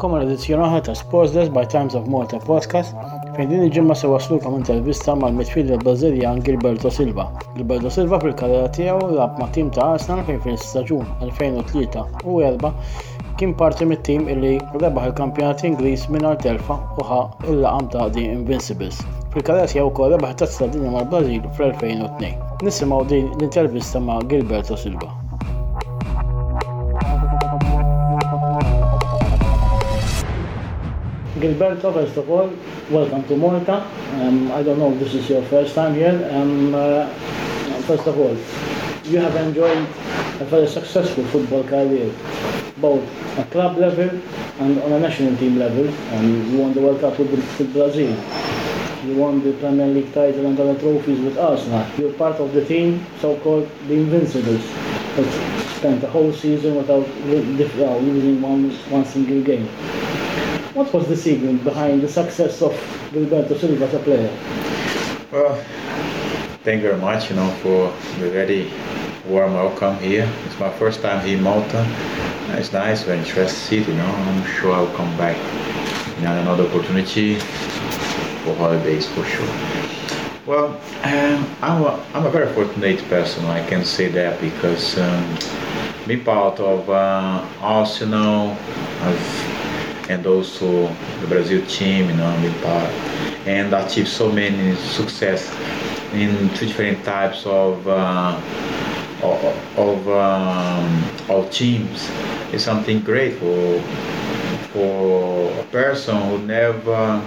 nilqawkom għal edizzjoni ta' Sports Desk by Times of Malta podcast fejn din il-ġimma se waslukom intervista mal-midfielder Brazilian Gilberto Silva. Gilberto Silva fil-karriera tiegħu lab ma' tim ta' Arsenal fejn fil-staġun 2003 u 4 kien parti mit-tim illi rebaħ il-kampjonat Ingliż mingħajr telfa u ħa il-laqam ta' The Invincibles. Fil-karriera tiegħu wkoll rebaħ tazza dinja mal-Brażil fl-2002. Nisimgħu din l-intervista ma' Gilberto Silva. Gilberto, first of all, welcome to Malta. Um, I don't know if this is your first time here. Um, uh, first of all, you have enjoyed a very successful football career, both at club level and on a national team level. Um, you won the World Cup with, with Brazil. You won the Premier League title and other trophies with Arsenal. You're part of the team, so-called the Invincibles, that spent the whole season without losing one, one single game. What was the secret behind the success of Gilberto Silva as a player? Well, thank you very much, you know, for the very warm welcome here. It's my first time here in Malta. It's nice, very interested, you know. I'm sure I'll come back in another opportunity for holidays for sure. Well, um, I'm, a, I'm a very fortunate person, I can say that, because um, part of uh, Arsenal, I've and also the Brazil team, you know, and achieve so many success in two different types of uh, of um, of teams. Is something great for for a person who never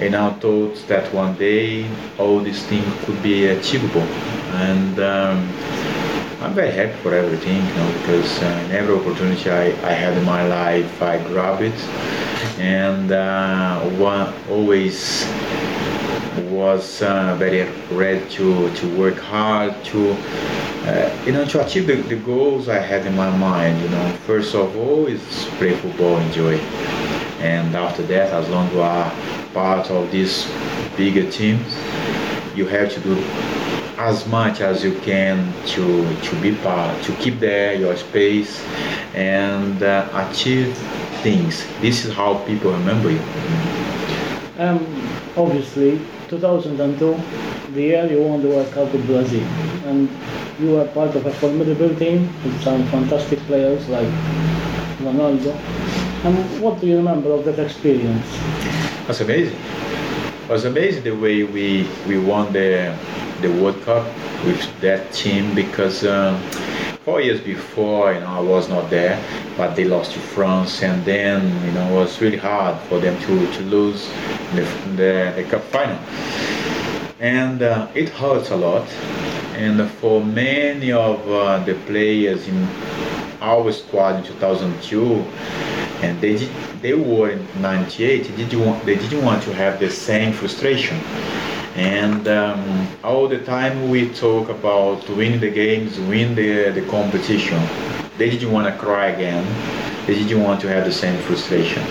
you know thought that one day all these things could be achievable. And um, I'm very happy for everything, you know, because uh, in every opportunity I, I had in my life, I grab it, and uh, one always was uh, very ready to, to work hard to uh, you know to achieve the, the goals I had in my mind. You know, first of all is play football, enjoy, and after that, as long as you are part of this bigger team, you have to do as much as you can to to be part to keep there your space and uh, achieve things this is how people remember you um, obviously 2002 the year you won the World Cup with Brazil and you were part of a formidable team with some fantastic players like Ronaldo and what do you remember of that experience? That's amazing. It was amazing the way we we won the the World Cup with that team because um, four years before, you know, I was not there, but they lost to France, and then you know it was really hard for them to, to lose the, the, the cup final, and uh, it hurts a lot. And for many of uh, the players in our squad in 2002, and they did, they were in '98. They didn't want they didn't want to have the same frustration and um, all the time we talk about winning the games, win the, the competition. They didn't want to cry again. They didn't want to have the same frustration.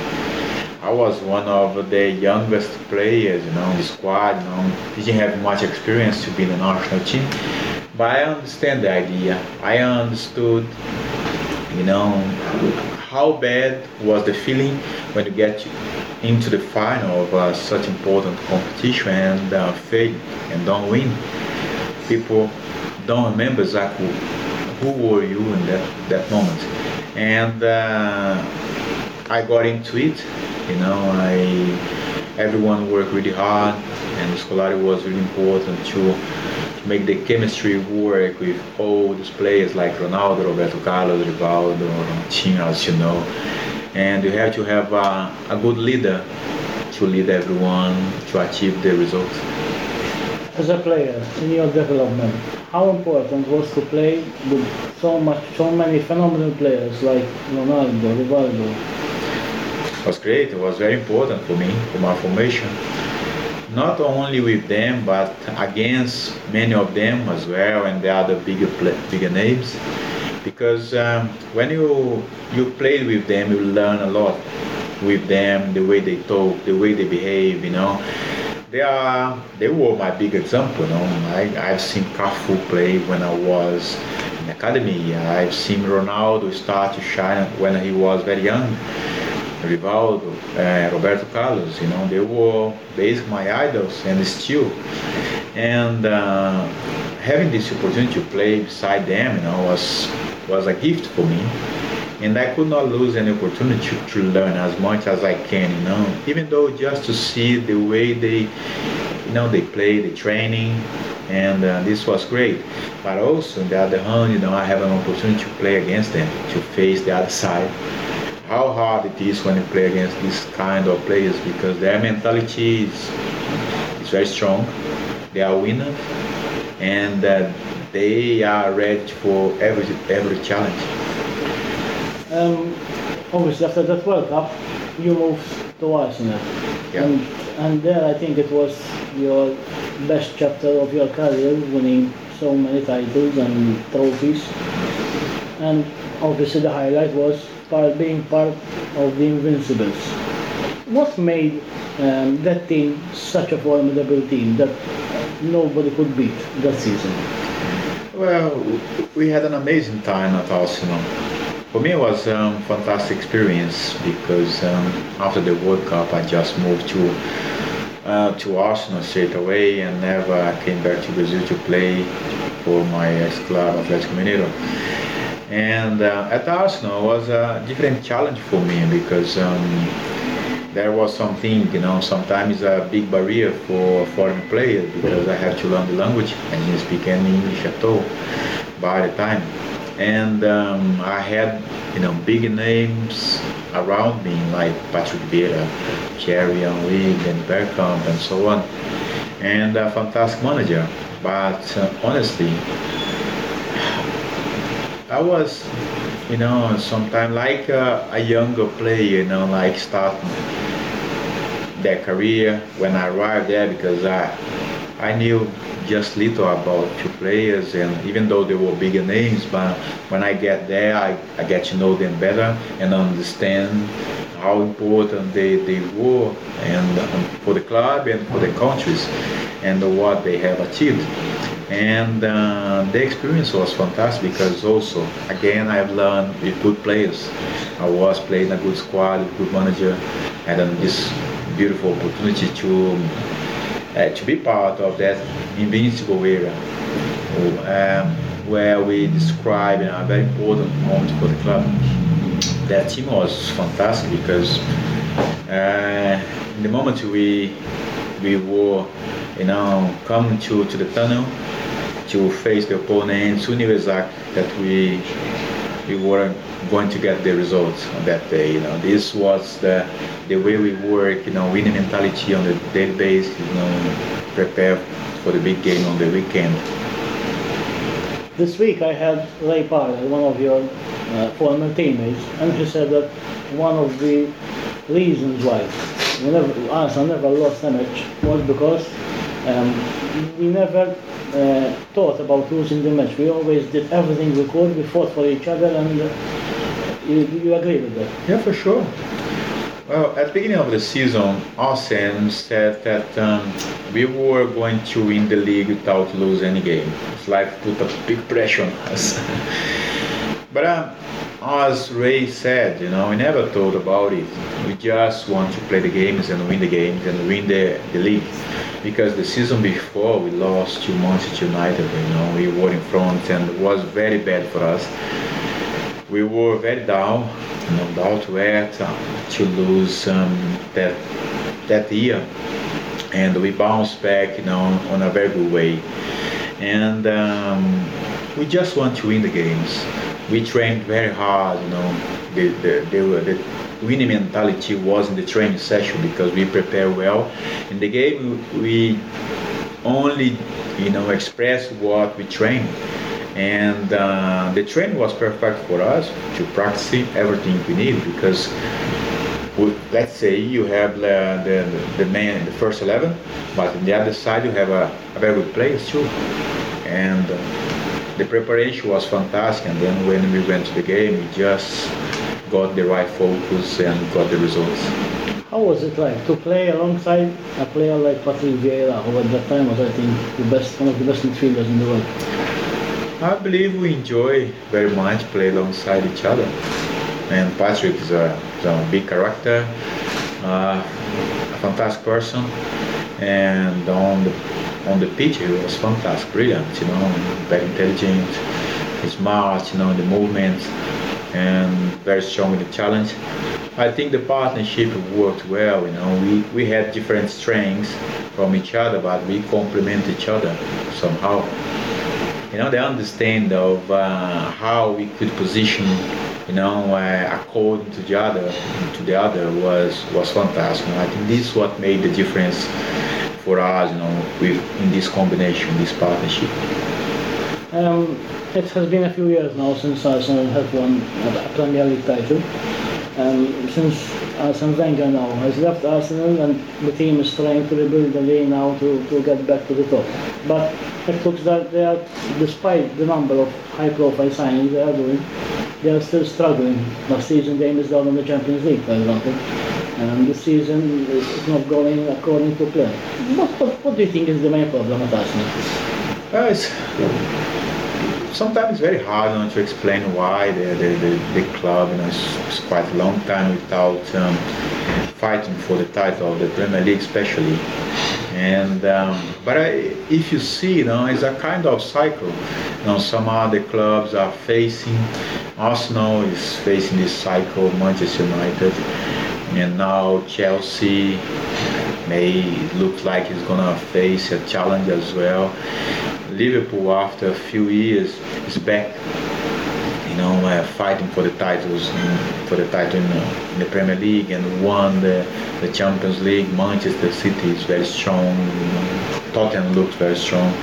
I was one of the youngest players, you know, in the squad. You know, didn't have much experience to be in the national team, but I understand the idea. I understood, you know, how bad was the feeling when you get into the final of uh, such important competition and uh, fail and don't win. People don't remember exactly who were you in that, that moment. And uh, I got into it, you know, I everyone worked really hard and the Scolari was really important to, to make the chemistry work with all these players like Ronaldo, Roberto Carlos, Rivaldo, Ronaldinho, as you know and you have to have a, a good leader to lead everyone to achieve the results. As a player in your development, how important was to play with so much, so many phenomenal players like Ronaldo, Rivaldo? It was great. It was very important for me for my formation. Not only with them, but against many of them as well, and the other bigger bigger names because um, when you you play with them, you learn a lot with them, the way they talk, the way they behave. You know, they are they were my big example. You know, I, I've seen Cafu play when I was in academy. I've seen Ronaldo start to shine when he was very young. Rivaldo, uh, Roberto Carlos, you know, they were basically my idols and still. And uh, having this opportunity to play beside them, you know, was was a gift for me. And I could not lose any opportunity to, to learn as much as I can, you know, even though just to see the way they, you know, they play, the training, and uh, this was great. But also, on the other hand, you know, I have an opportunity to play against them, to face the other side. How hard it is when you play against this kind of players because their mentality is, is very strong. They are winners, and uh, they are ready for every every challenge. Um, obviously, after that World Cup, you moved to Arsenal. Yeah. And, and there, I think it was your best chapter of your career, winning so many titles and trophies. And obviously, the highlight was part, being part of the Invincibles. What made um, that team such a formidable team that nobody could beat that season? Well, we had an amazing time at Arsenal. For me, it was a um, fantastic experience because um, after the World Cup, I just moved to uh, to Arsenal straight away and never came back to Brazil to play for my ex-club Atlético Mineiro. And uh, at Arsenal was a different challenge for me because um, there was something, you know, sometimes a big barrier for foreign players because I had to learn the language. I didn't speak any English at all by the time and um, I had you know big names around me like Patrick Vieira, Thierry Henry, and Bergkamp, and so on, and a fantastic manager. But uh, honestly, I was you know sometimes like a, a younger player, you know, like starting their career. When I arrived there because I I knew just little about two players and even though they were bigger names but when I get there I, I get to know them better and understand how important they, they were and um, for the club and for the countries and what they have achieved and uh, the experience was fantastic because also again I've learned with good players I was playing a good squad good manager had this beautiful opportunity to uh, to be part of that invincible era um, where we describe a very important moment for the club. That team was fantastic because uh, in the moment we we were you know coming to, to the tunnel to face the opponents, exactly that we we were going to get the results on that day. You know, this was the the way we work. You know, winning mentality on the daily basis. You know, prepare for the big game on the weekend. This week I had Ray Parlour, one of your uh, former teammates, and he said that one of the reasons why we never, Arsenal never lost a match was because um, we never uh, thought about losing the match. We always did everything we could. We fought for each other, and uh, you, you agree with that? Yeah, for sure. Well, at the beginning of the season, Arsene said that um, we were going to win the league without losing any game. It's like put a big pressure on us. but um, as Ray said, you know, we never thought about it. We just want to play the games and win the games and win the, the league. Because the season before we lost to Manchester United, you know, we were in front and it was very bad for us. We were very down, no doubt, where to lose um, that that year, and we bounced back, you know, on a very good way. And um, we just want to win the games. We trained very hard, you know. The, the, the, the winning mentality was in the training session because we prepare well. In the game, we only, you know, express what we train and uh, the training was perfect for us to practice everything we need because let's say you have the, the, the man in the first 11 but on the other side you have a, a very good players too and uh, the preparation was fantastic and then when we went to the game we just got the right focus and got the results how was it like to play alongside a player like Patrick Vieira, who at that time was, I think, the best, one of the best midfielders in the world? I believe we enjoy very much play alongside each other. and Patrick is a, is a big character, uh, a fantastic person, and on the on the pitch he was fantastic, brilliant, you know, very intelligent, smart, you know, the movements, and very strong in the challenge. I think the partnership worked well. You know, we, we had different strengths from each other, but we complement each other somehow. You know, the understand of uh, how we could position, you know, uh, according to the other, to the other was was fantastic. I think this is what made the difference for us, you know, with in this combination, this partnership. Um, it has been a few years now since Arsenal have won a Premier League title. Um, since Arsene Wenger now has left Arsenal and the team is trying to rebuild the league now to, to get back to the top. But it looks that they are, despite the number of high-profile signings they are doing, they are still struggling. Last season they missed out on the Champions League, for example. And this season is not going according to plan. What, what, what do you think is the main problem at Arsenal? Uh, it's, sometimes it's very hard you know, to explain why the, the, the, the club you know, it's, it's quite a long time without um, fighting for the title of the Premier League especially. And um, but I, if you see, you know, it's a kind of cycle. You know, some other clubs are facing. Arsenal is facing this cycle. Manchester United, and now Chelsea may look like it's gonna face a challenge as well. Liverpool, after a few years, is back. You know, uh, fighting for the titles, for the title in, in, the Premier League, and won the, the Champions League. Manchester City is very strong. Tottenham looks very strong.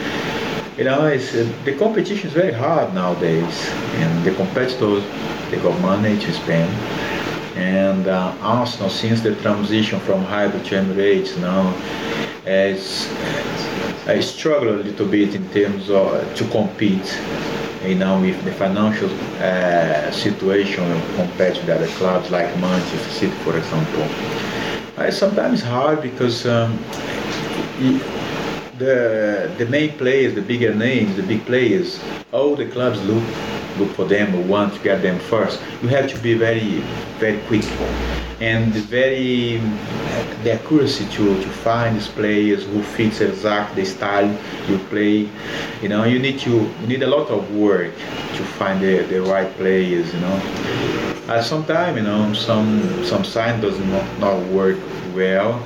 You know, it's, uh, the competition is very hard nowadays, and the competitors they got money to spend. And uh, Arsenal, since the transition from Highbury to Emirates, now has I struggle a little bit in terms of to compete you know, with the financial uh, situation compared to the other clubs like Manchester City, for example. Uh, sometimes hard because um, the the main players, the bigger names, the big players, all the clubs look look for them or want to get them first. You have to be very very quick and very the accuracy to, to find these players who fits exactly the style you play. You know, you need to you need a lot of work to find the, the right players. You know, at some time, you know, some some sign does not, not work well.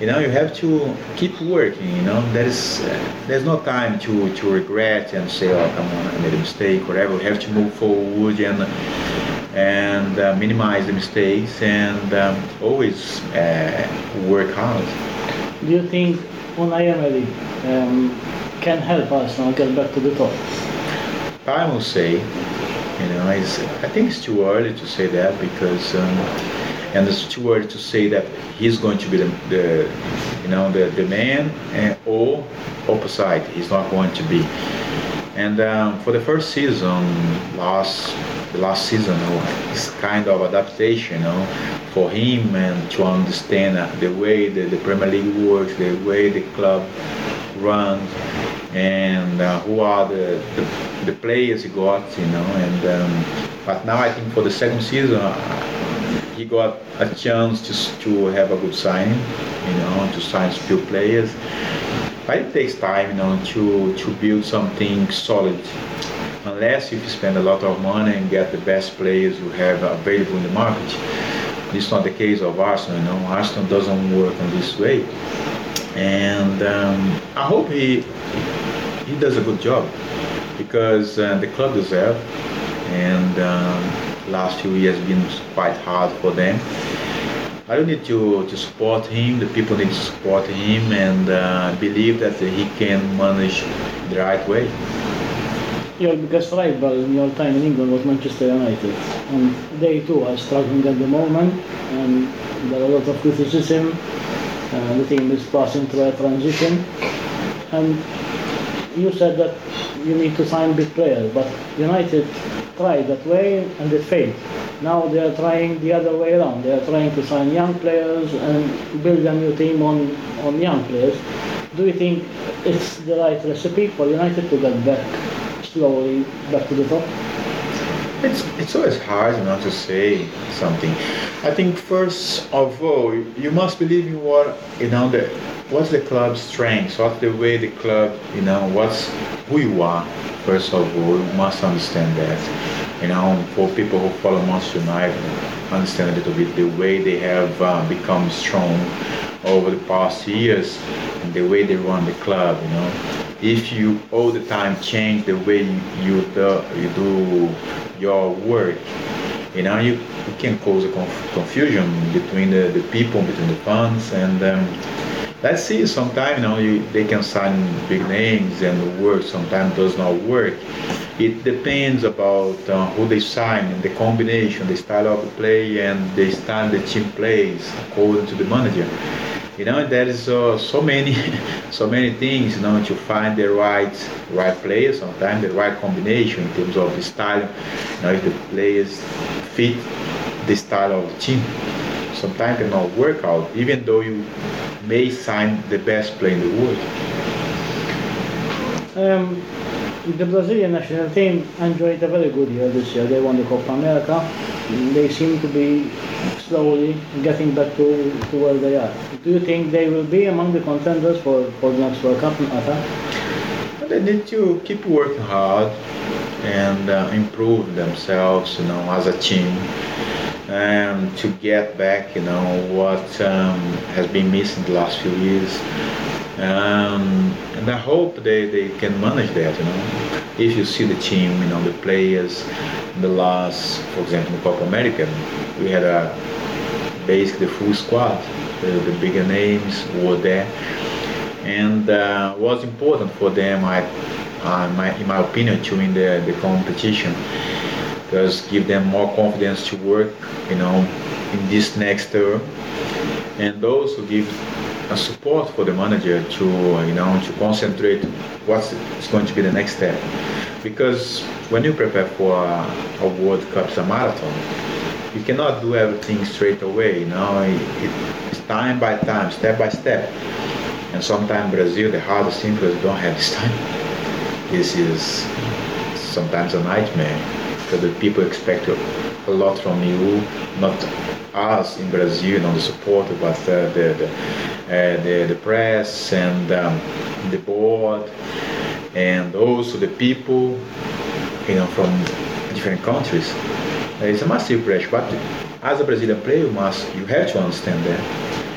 You know, you have to keep working. You know, there is uh, there's no time to to regret and say, oh, come on, I made a mistake, whatever. You have to move forward and and uh, minimize the mistakes and um, always uh, work hard. Do you think Unai Emery um, can help us now get back to the top? I will say, you know, I think it's too early to say that because, um, and it's too early to say that he's going to be the, the you know, the, the man and, or opposite. He's not going to be. And um, for the first season, last the last season, it's kind of adaptation, you know, for him and to understand uh, the way the, the Premier League works, the way the club runs, and uh, who are the, the, the players he got, you know. And um, but now I think for the second season, uh, he got a chance to to have a good signing, you know, to sign a few players. But it takes time, you know, to, to build something solid. Unless you spend a lot of money and get the best players you have available in the market. This is not the case of Arsenal, you know. Arsenal doesn't work in this way. And um, I hope he he does a good job because uh, the club deserves and um, last few years been quite hard for them I don't need to, to support him, the people need to support him and uh, believe that he can manage the right way. Your biggest rival in your time in England was Manchester United, and they too are struggling at the moment, and there are a lot of criticism. Uh, the team is passing through a transition, and you said that you need to sign big players, but United tried that way and it failed. Now they are trying the other way around. They are trying to sign young players and build a new team on, on young players. Do you think it's the right recipe for United to get back slowly back to the top? It's it's always hard, know, to say something. I think first of all, you must believe in what you know the what's the club's strengths, what's the way the club, you know, what's who you are. First of all, you must understand that. You know, for people who follow Manchester United, understand a little bit the way they have uh, become strong over the past years and the way they run the club. You know, if you all the time change the way you do, you do your work, you know, you, you can cause a conf- confusion between the, the people, between the fans, and um, let's see. Sometimes you know you, they can sign big names and work sometimes does not work. It depends about uh, who they sign and the combination, the style of play, and the style the team plays according to the manager. You know, there is uh, so many, so many things. You know, to find the right, right player. Sometimes the right combination in terms of the style. You know, if the players fit the style of the team. Sometimes it not work out, even though you may sign the best player in the world. Um, the Brazilian national team enjoyed a very good year this year. They won the Copa America. They seem to be slowly getting back to, to where they are. Do you think they will be among the contenders for, for the next World Cup? In Ata? They need to keep working hard and uh, improve themselves, you know, as a team, and to get back, you know, what um, has been missing the last few years. Um, and I hope they, they can manage that, you know. If you see the team, you know, the players, the last, for example, in Copa America, we had a basically the full squad. The, the bigger names were there, and uh, was important for them. I, uh, my, in my opinion, to win the, the competition because give them more confidence to work, you know, in this next term, and also give a support for the manager to you know to concentrate what's going to be the next step because when you prepare for a, a World Cup, a marathon, you cannot do everything straight away. You know, it, it's time by time, step by step. And sometimes Brazil, the hardest thing because don't have this time. This is sometimes a nightmare because the people expect a lot from you, not us in Brazil, know, the support, but uh, the the, uh, the, the press and um, the board and also the people, you know, from different countries. It's a massive pressure, but as a Brazilian player, you must, you have to understand that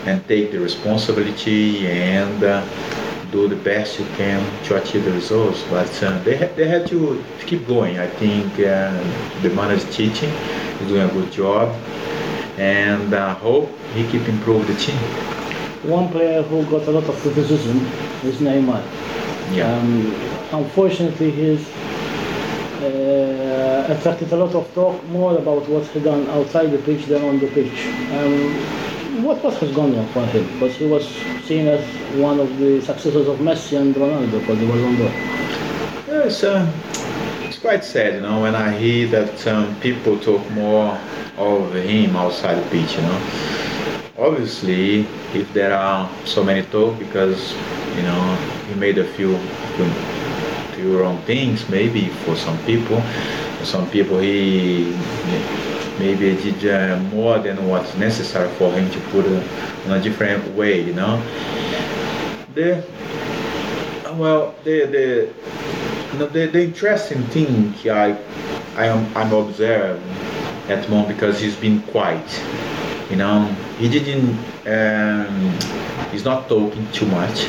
and take the responsibility and uh, do the best you can to achieve the results. But uh, they, ha- they had to, keep going. I think uh, the manager Tite is doing a good job, and I hope he keep improve the team. One player who got a lot of criticism is Neymar. Yeah. Um, unfortunately, he's uh, attracted a lot of talk more about what he done outside the pitch than on the pitch. Um, what, has gone wrong for him? Because he was seen as one of the successors of Messi and Ronaldo for the Ballon d'Or. Yes, uh, it's quite sad, you know, when I hear that um, people talk more of him outside the pitch, you know. Obviously, if there are so many talk, because you know he made a few, few, few wrong things, maybe for some people. For some people, he maybe did uh, more than what's necessary for him to put it in a different way, you know. The well, the the no, the, the interesting thing I I am I'm observing at the moment because he's been quiet. You know, he didn't. Um, he's not talking too much.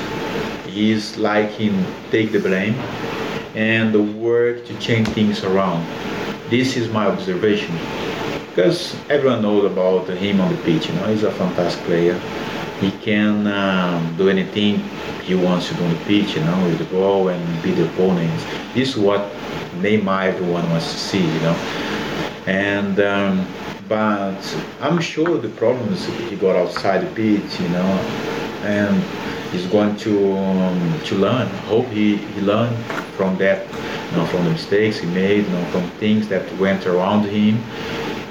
He's him take the blame and the work to change things around. This is my observation because everyone knows about him on the pitch. You know, he's a fantastic player. He can um, do anything he wants to do on the pitch. You know, with the ball and beat the opponents. This is what Neymar everyone wants to see. You know, and. Um, but I'm sure the problems he got outside the pitch, you know, and he's going to um, to learn. Hope he, he learned from that, you know, from the mistakes he made, you know, from things that went around him.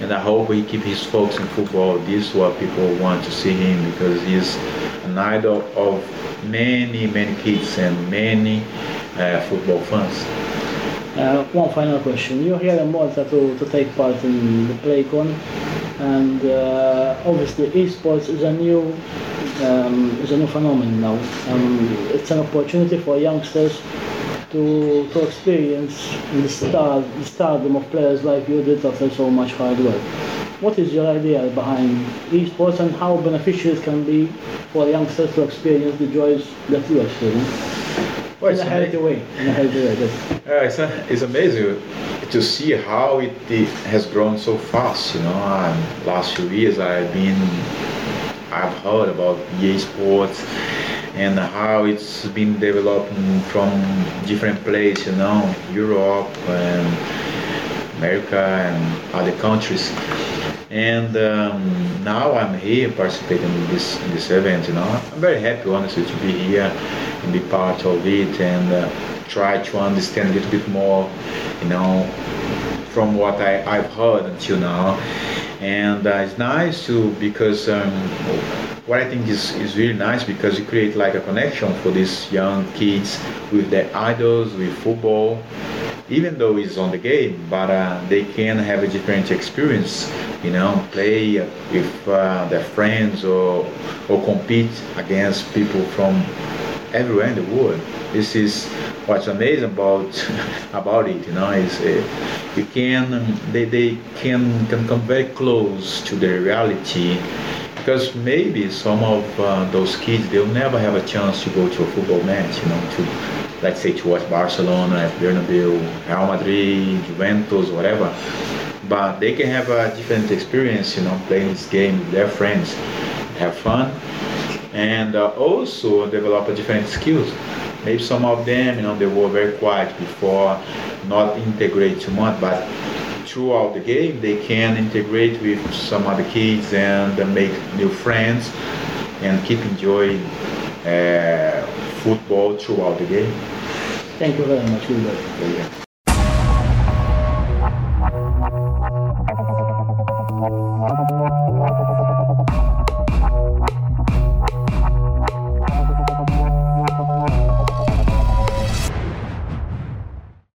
And I hope he keep his focus in football. This is what people want to see him because he's an idol of many, many kids and many uh, football fans. Uh, one final question. You're here in Malta to, to take part in the PlayCon, and uh, obviously esports is a new um, is a new phenomenon now. Um, it's an opportunity for youngsters to, to experience the star the stardom of players like you did after so much hard work. What is your idea behind esports and how beneficial it can be for youngsters to experience the joys that you experience? Well, in a healthy way. In a healthy way. Yes. Uh, it's, a, it's amazing to see how it, it has grown so fast. You know, um, last few years I've been, I've heard about esports and how it's been developing from different places. You know, Europe and America and other countries. And um, now I'm here participating in this in this event. You know, I'm very happy, honestly, to be here and be part of it and uh, try to understand a little bit more. You know, from what I, I've heard until now. And uh, it's nice to because um, what I think is, is really nice because you create like a connection for these young kids with their idols, with football, even though it's on the game, but uh, they can have a different experience, you know, play with uh, their friends or, or compete against people from everywhere in the world. This is what's amazing about about it, you know, is uh, you can they, they can can come very close to the reality because maybe some of uh, those kids they'll never have a chance to go to a football match, you know, to let's say to watch Barcelona, Bernabeu, Real Madrid, Juventus, whatever. But they can have a different experience, you know, playing this game with their friends, have fun, and uh, also develop a different skills. Maybe some of them, you know, they were very quiet before, not integrate too much, but throughout the game they can integrate with some other kids and make new friends and keep enjoying uh, football throughout the game. Thank you very much, Gilberto.